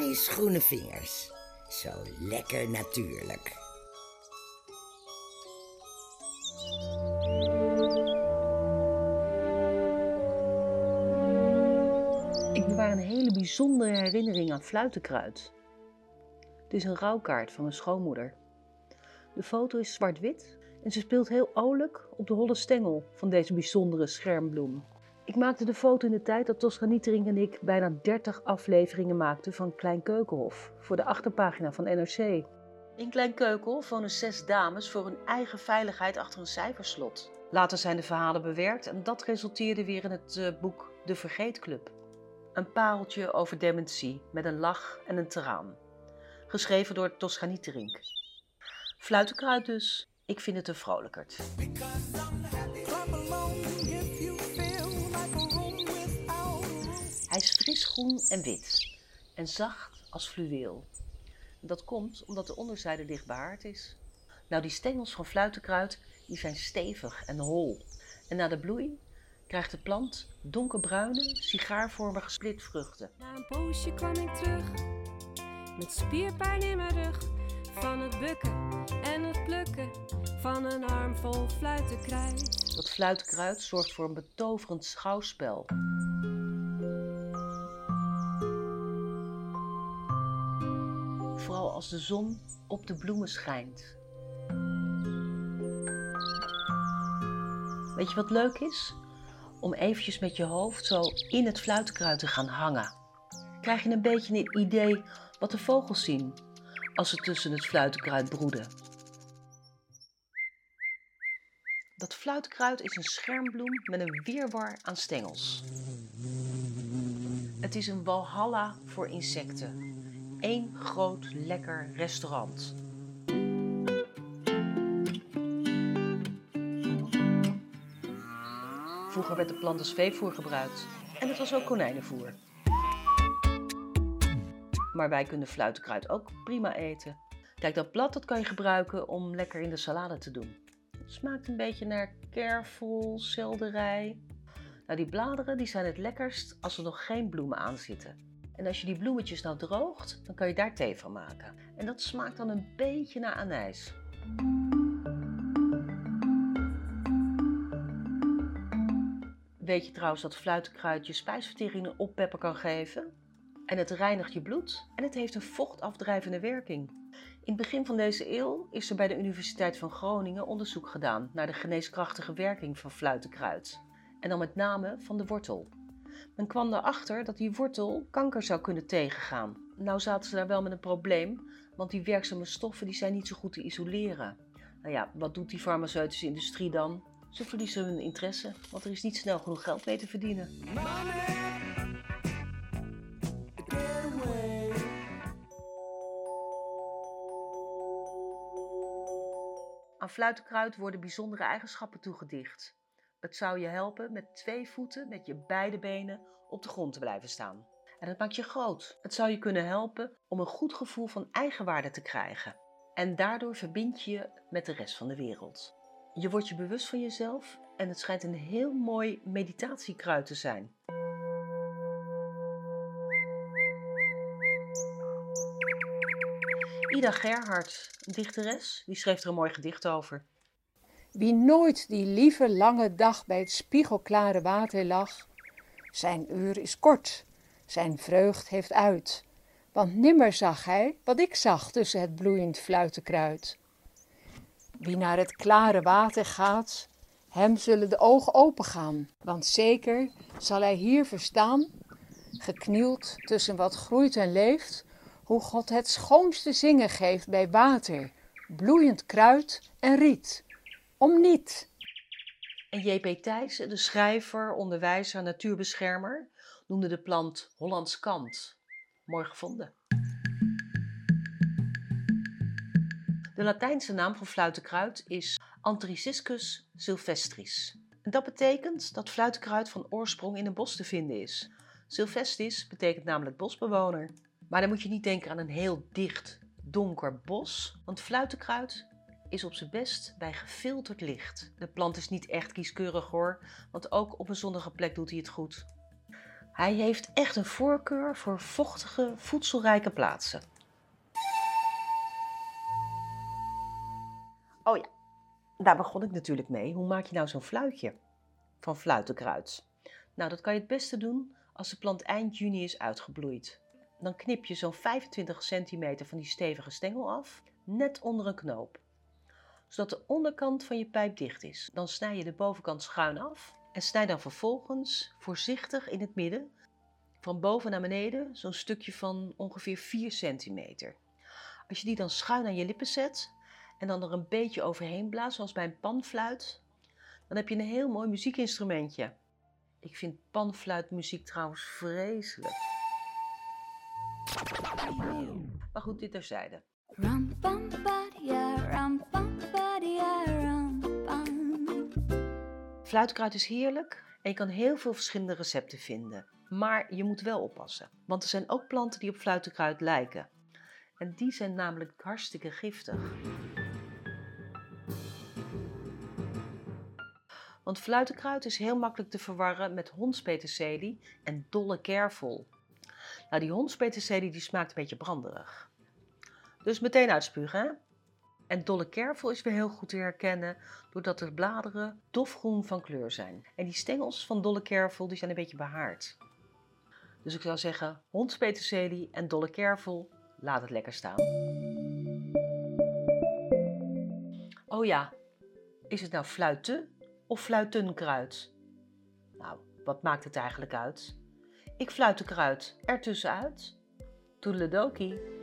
Annie's groene vingers. Zo lekker natuurlijk. Ik bewaar een hele bijzondere herinnering aan fluitenkruid. Het is een rouwkaart van mijn schoonmoeder. De foto is zwart-wit en ze speelt heel olijk op de holle stengel van deze bijzondere schermbloem. Ik maakte de foto in de tijd dat Toscanietering en ik bijna 30 afleveringen maakten van Klein Keukenhof voor de achterpagina van NRC. In Klein Keukenhof wonen zes dames voor hun eigen veiligheid achter een cijferslot. Later zijn de verhalen bewerkt en dat resulteerde weer in het eh, boek De Vergeetclub. Een pareltje over dementie met een lach en een traan. Geschreven door Toscanietering. Fluitenkruid dus. Ik vind het een vrolijkert. Groen en wit en zacht als fluweel. Dat komt omdat de onderzijde licht behaard is. Nou, die stengels van fluitenkruid die zijn stevig en hol. En na de bloei krijgt de plant donkerbruine, sigaarvormige splitvruchten. Na een poosje kwam ik terug met spierpijn in mijn rug van het bukken en het plukken van een armvol fluitenkruid. Dat fluitenkruid zorgt voor een betoverend schouwspel. Vooral als de zon op de bloemen schijnt. Weet je wat leuk is? Om eventjes met je hoofd zo in het fluitenkruid te gaan hangen. Krijg je een beetje een idee wat de vogels zien als ze tussen het fluitenkruid broeden. Dat fluitenkruid is een schermbloem met een weerwar aan stengels. Het is een walhalla voor insecten. Eén groot lekker restaurant. Vroeger werd de plant als veevoer gebruikt en het was ook konijnenvoer. Maar wij kunnen fluitenkruid ook prima eten. Kijk, dat blad dat kan je gebruiken om lekker in de salade te doen. Het smaakt een beetje naar kervel, selderij. Nou, die bladeren die zijn het lekkerst als er nog geen bloemen aan zitten. En als je die bloemetjes nou droogt, dan kan je daar thee van maken. En dat smaakt dan een beetje naar anijs. Weet je trouwens dat fluitenkruid je spijsvertering oppepper kan geven? En het reinigt je bloed en het heeft een vochtafdrijvende werking. In het begin van deze eeuw is er bij de Universiteit van Groningen onderzoek gedaan naar de geneeskrachtige werking van fluitenkruid. En dan met name van de wortel. Men kwam erachter dat die wortel kanker zou kunnen tegengaan. Nou zaten ze daar wel met een probleem, want die werkzame stoffen die zijn niet zo goed te isoleren. Nou ja, wat doet die farmaceutische industrie dan? Ze verliezen hun interesse, want er is niet snel genoeg geld mee te verdienen. Aan fluitenkruid worden bijzondere eigenschappen toegedicht. Het zou je helpen met twee voeten met je beide benen op de grond te blijven staan. En het maakt je groot. Het zou je kunnen helpen om een goed gevoel van eigenwaarde te krijgen. En daardoor verbind je je met de rest van de wereld. Je wordt je bewust van jezelf en het schijnt een heel mooi meditatiekruid te zijn. Ida Gerhard, dichteres, die schreef er een mooi gedicht over. Wie nooit die lieve lange dag bij het spiegelklare water lag, zijn uur is kort, zijn vreugd heeft uit. Want nimmer zag hij wat ik zag tussen het bloeiend fluitenkruid. Wie naar het klare water gaat, hem zullen de ogen opengaan. Want zeker zal hij hier verstaan, geknield tussen wat groeit en leeft, hoe God het schoonste zingen geeft bij water, bloeiend kruid en riet. Om niet. En J.P. Thijssen, de schrijver, onderwijzer, natuurbeschermer, noemde de plant Hollands kant. Mooi gevonden. De Latijnse naam van fluitenkruid is Anthriciscus sylvestris. Dat betekent dat fluitenkruid van oorsprong in een bos te vinden is. Sylvestris betekent namelijk bosbewoner. Maar dan moet je niet denken aan een heel dicht, donker bos, want fluitenkruid is op zijn best bij gefilterd licht. De plant is niet echt kieskeurig hoor, want ook op een zonnige plek doet hij het goed. Hij heeft echt een voorkeur voor vochtige, voedselrijke plaatsen. Oh ja, daar begon ik natuurlijk mee. Hoe maak je nou zo'n fluitje van fluitenkruid? Nou, dat kan je het beste doen als de plant eind juni is uitgebloeid. Dan knip je zo'n 25 centimeter van die stevige stengel af, net onder een knoop. Zodat de onderkant van je pijp dicht is. Dan snij je de bovenkant schuin af en snij dan vervolgens voorzichtig in het midden, van boven naar beneden, zo'n stukje van ongeveer 4 centimeter. Als je die dan schuin aan je lippen zet en dan er een beetje overheen blaast, zoals bij een panfluit, dan heb je een heel mooi muziekinstrumentje. Ik vind panfluitmuziek trouwens vreselijk. Maar goed, dit terzijde. Bum ba-dia, Fluitkruid is heerlijk en je kan heel veel verschillende recepten vinden. Maar je moet wel oppassen, want er zijn ook planten die op fluitenkruid lijken. En die zijn namelijk hartstikke giftig. Want fluitenkruid is heel makkelijk te verwarren met hondspeterselie en dolle kervel. Nou, die hondspeterselie die smaakt een beetje branderig. Dus meteen uitspugen, hè? En dolle kervel is weer heel goed te herkennen doordat de bladeren dofgroen van kleur zijn. En die stengels van dolle kervel die zijn een beetje behaard. Dus ik zou zeggen, hondspeterselie en dolle kervel, laat het lekker staan. Oh ja, is het nou fluiten of fluitenkruid? Nou, wat maakt het eigenlijk uit? Ik fluit de kruid ertussenuit. Toedeledokie.